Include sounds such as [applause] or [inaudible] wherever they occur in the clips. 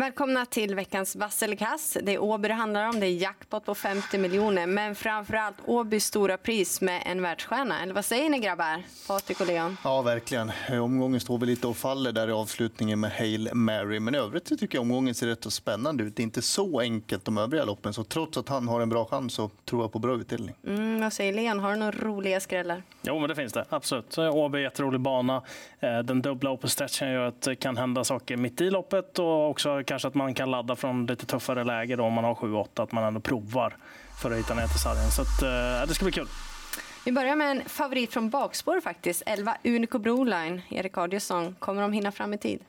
Välkomna till veckans vass eller kass. Det är Åby det handlar om. Det är jackpot på 50 miljoner. Men framförallt Åbys stora pris med en världsstjärna. Eller vad säger ni grabbar? Patrik och Leon? Ja, verkligen. Omgången står väl lite och faller där i avslutningen med Hail Mary. Men i övrigt tycker jag omgången ser rätt så spännande ut. Det är inte så enkelt de övriga loppen. Så trots att han har en bra chans så tror jag på bra utdelning. Mm, vad säger Leon? Har du några roliga skrällar? Jo, men det finns det. Absolut. Åby är jätterolig bana. Eh, den dubbla open stretchen gör att det kan hända saker mitt i loppet och också kanske att man kan ladda från lite tuffare läge då, om man har 7-8, att man ändå provar för att hitta ner till sargen. Så att, eh, det ska bli kul. Vi börjar med en favorit från bakspår faktiskt. 11 Unico Broline, Erik Adielsson. Kommer de hinna fram i tid?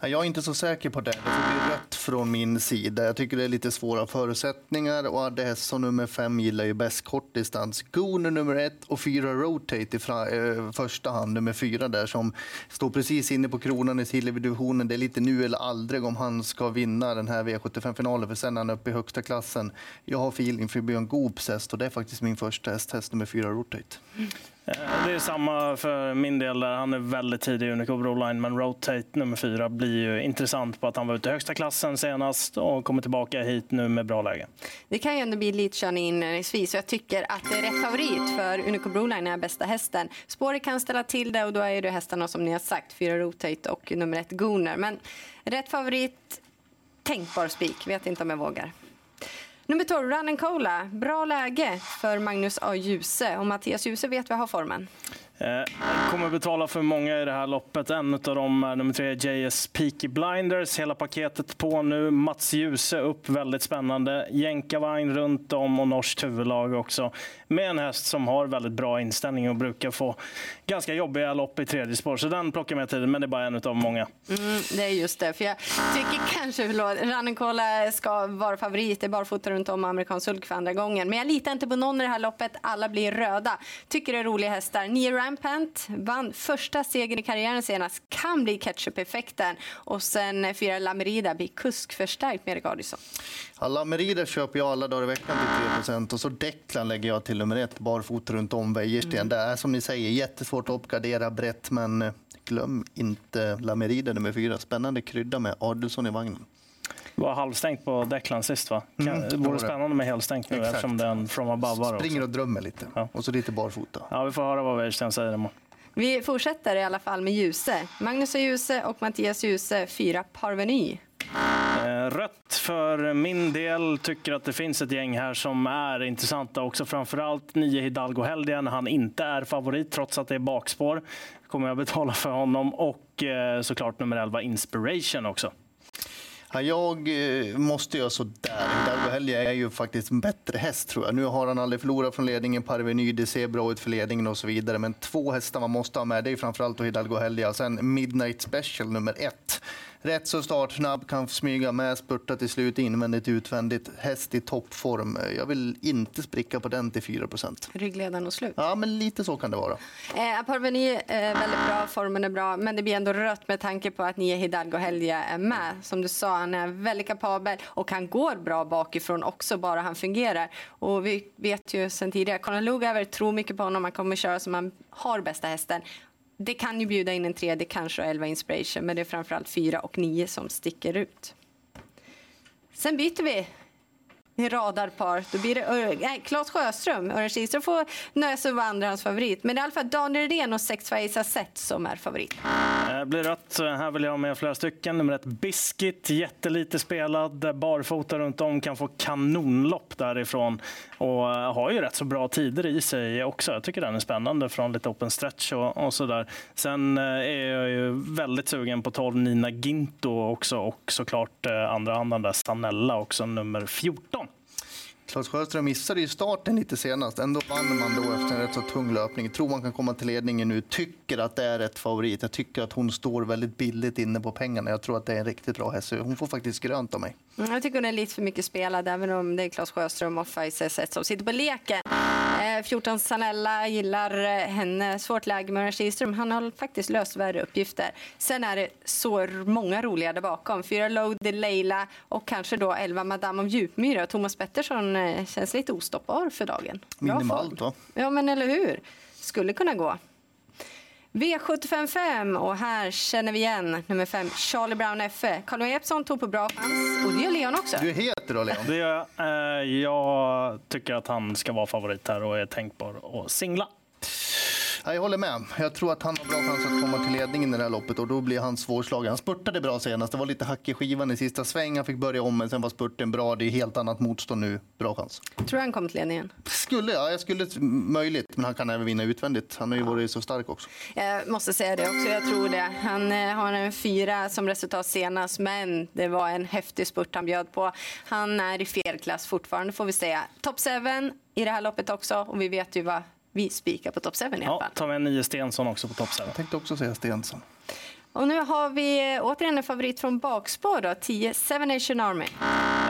Jag är inte så säker på det. Det får bli rätt från min sida. Jag tycker det är lite svåra förutsättningar och Adde Hesson nummer fem gillar ju bäst kortdistans. Gooner nummer ett och fyra Rotate i fra, eh, första hand, nummer fyra där som står precis inne på kronan i silverdivisionen. Det är lite nu eller aldrig om han ska vinna den här V75-finalen för sen är han uppe i högsta klassen. Jag har feeling för Björn Goops häst och det är faktiskt min första häst, häst nummer fyra Rotate. Mm. Eh, det är samma för min del. Han är väldigt tidig i Unico Broline, men Rotate nummer fyra blir ju intressant på att han var ute i högsta klassen senast och kommer tillbaka hit nu med bra läge. Det kan ju ändå bli elitkörning inledningsvis jag tycker att det är rätt favorit för Unico Broline är bästa hästen. Spåret kan ställa till det och då är det hästarna som ni har sagt, fyra Rotate och nummer ett Gooner. Men rätt favorit, tänkbar spik, vet inte om jag vågar. Nummer 12, Run Cola. Bra läge för Magnus A. Djuse. Och Mattias Djuse vet vi har formen. Eh, kommer betala för många i det här loppet. En av dem är nummer tre, JS Peaky Blinders. Hela paketet på nu. Mats Djuse upp, väldigt spännande. Jänkarvagn runt om och norskt huvudlag också. Med en häst som har väldigt bra inställning och brukar få ganska jobbiga lopp i tredje spår. Så den plockar med tiden, men det är bara en av många. Mm, det är just det. För jag tycker kanske, förlåt, Rannekola ska vara favorit. Det är barfota runt om amerikansk sulk för andra gången. Men jag litar inte på någon i det här loppet. Alla blir röda. Tycker det är roliga hästar. Nio Rampant vann första segern i karriären senast. Kan bli ketchup-effekten. Och sen fyra Lamerida blir kuskförstärkt med Erik Adielsson. Ja, Lamerida köper jag alla dagar i veckan till 3% och så Declan lägger jag till nummer ett, barfota runt om Wäjersten. Mm. Det är som ni säger jättesvårt att uppgradera brett, men eh, glöm inte Lamerida nummer fyra. Spännande krydda med Adelsson i vagnen. Var halvstängt på Declan sist va? Mm, det vore spännande med helstängt nu Exakt. eftersom det är en from above Springer och drömmer lite. Ja. Och så lite barfota. Ja, vi får höra vad Wäjersten säger imorgon. Vi fortsätter i alla fall med Ljuse. Magnus och Ljuse och Mattias Ljuse, fyra Parveny. Eh, rött för min del. Tycker att det finns ett gäng här som är intressanta också. Framförallt nio Hidalgo Heldia när han inte är favorit trots att det är bakspår. kommer jag betala för honom. Och eh, såklart nummer 11 Inspiration också. Ja, jag eh, måste göra sådär. Hidalgo Helgia är ju faktiskt en bättre häst tror jag. Nu har han aldrig förlorat från ledningen. Parveny, det ser bra ut för ledningen och så vidare. Men två hästar man måste ha med, det är framförallt Hidalgo Helgia. Sen Midnight Special nummer ett rätt så startsnabb, kan smyga med, spurta till slut invändigt utvändigt. Häst i toppform. Jag vill inte spricka på den till 4% Ryggledaren och slut? Ja, men lite så kan det vara. Eh, Parveny är väldigt bra, formen är bra, men det blir ändå rött med tanke på att Nia Hidalgo Helga är med. Som du sa, han är väldigt kapabel och han går bra bakifrån också, bara han fungerar. Och vi vet ju sen tidigare, Conor Lugauer tror mycket på honom, han kommer köra som han har bästa hästen det kan ju bjuda in en tredje, kanske 11 Inspiration, men det är framförallt fyra och nio som sticker ut. Sen byter vi radarpar. Då blir det eh, nej, Claes Sjöström. Örjan Kihlström får nöja sig med andra hans favorit. Men det är i alla fall Daniel Redén och Sex Faisa Set som är favorit. Eh, det blir rött. Här vill jag ha med flera stycken. Nummer ett Biscuit, jättelite spelad. Barfota runt om, kan få kanonlopp därifrån. Och eh, har ju rätt så bra tider i sig också. Jag tycker den är spännande från lite open stretch och, och där. Sen eh, är jag ju väldigt sugen på 12 Nina Ginto också och såklart eh, andra handen där Sanella också, nummer 14. Claes Sjöström missade ju starten lite senast. Ändå vann man då efter en rätt så tung löpning. Tror man kan komma till ledningen nu. Tycker att det är ett favorit. Jag tycker att hon står väldigt billigt inne på pengarna. Jag tror att det är en riktigt bra häst. Hon får faktiskt grönt av mig. Mm, jag tycker hon är lite för mycket spelad, även om det är Claes Sjöström och Faiz som sitter på leken. 14 eh, Sanella gillar eh, henne. Svårt läge med Kihlström. Han har faktiskt löst värre uppgifter. Sen är det så många roliga där bakom. Fyra Load, Leila och kanske då 11 Madame av Djupmyra. Thomas Pettersson eh, känns lite ostoppbar för dagen. Minimalt va? Ja men eller hur. Skulle kunna gå. V755 och här känner vi igen nummer fem, Charlie Brown FE. Carl Jeppsson tog på bra chans och det gör Leon också. Du är du då, Leon. Det gör jag. Eh, jag tycker att han ska vara favorit här och är tänkbar att singla. Ja, jag håller med. Jag tror att han har bra chans att komma till ledningen i det här loppet och då blir han svårslagen. Han spurtade bra senast. Det var lite hack i skivan i sista sväng. Han fick börja om, men sen var spurten bra. Det är helt annat motstånd nu. Bra chans. Tror du han kommer till ledningen? Skulle jag. Jag skulle möjligt, men han kan även vinna utvändigt. Han har ju varit så stark också. Jag måste säga det också, jag tror det. Han eh, har en fyra som resultat senast, men det var en häftig spurt han bjöd på. Han är i fel klass fortfarande får vi säga. Top 7 i det här loppet också och vi vet ju vad vi spikar på Top 7 i alla Ja, fall. tar vi en nio Stensson också på topp Jag tänkte också säga Stensson. Och nu har vi återigen en favorit från bakspår då, 10 Seven Nation Army.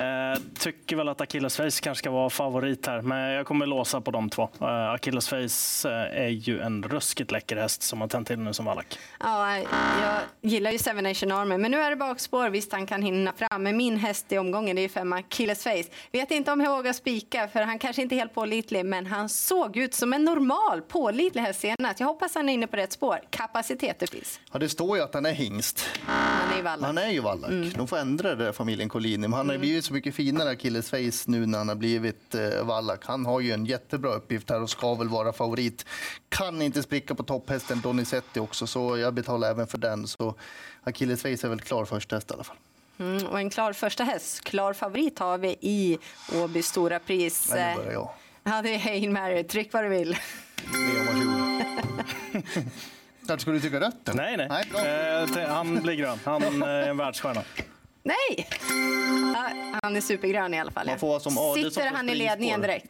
Eh, tycker väl att Achilles Face kanske ska vara favorit här, men jag kommer låsa på de två. Eh, Achilles Face eh, är ju en ruskigt läcker häst som har tänt till nu som vallack. Ja, jag gillar ju Seven Nation Army, men nu är det bakspår. Visst, han kan hinna fram. Men min häst i omgången det är femma Killes Face. Vet inte om jag vågar spika, för han kanske inte är helt pålitlig, men han såg ut som en normal pålitlig häst senast. Jag hoppas han är inne på rätt spår. Kapacitet det finns. Ja, det står ju att han är hingst. Han är ju vallack. Han är ju vallack. De får ändra det, familjen Collini. Men han har ju blivit så mycket finare, Achilles Face, nu när han har blivit eh, vallack. Han har ju en jättebra uppgift här och ska väl vara favorit. Kan inte spricka på topphästen Donizetti också, så jag betalar även för den. Så Achilles Face är väl klar först häst i alla fall. Mm, och en klar första häst, klar favorit har vi i Åby Stora Pris. Nu börjar jag. Ja, det är Hail Mary. Tryck vad du vill. Där [laughs] ska du tycka rött? Nej, nej. nej. Eh, han blir grön. Han eh, är en världsstjärna. Nej! Ja, han är supergrön i alla fall. Man får som Adelsson Sitter han i ledningen direkt?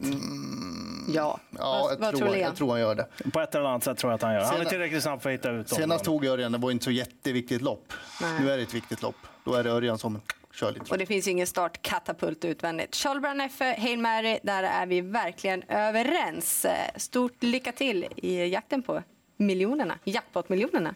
Ja. Ja, vad, jag, vad tror, tror jag, tror han gör det. På ett eller annat sätt tror jag att han gör. Han är tillräckligt snabb för att hitta ut. Senast tog Örjan, det var inte så jätteviktigt lopp. Nej. Nu är det ett viktigt lopp. Då är det Örjan som kör lite. Och det finns ju ingen startkatapult utvändigt. Charles F, Hail Mary, där är vi verkligen överens. Stort lycka till i jakten på miljonerna, jackpot-miljonerna.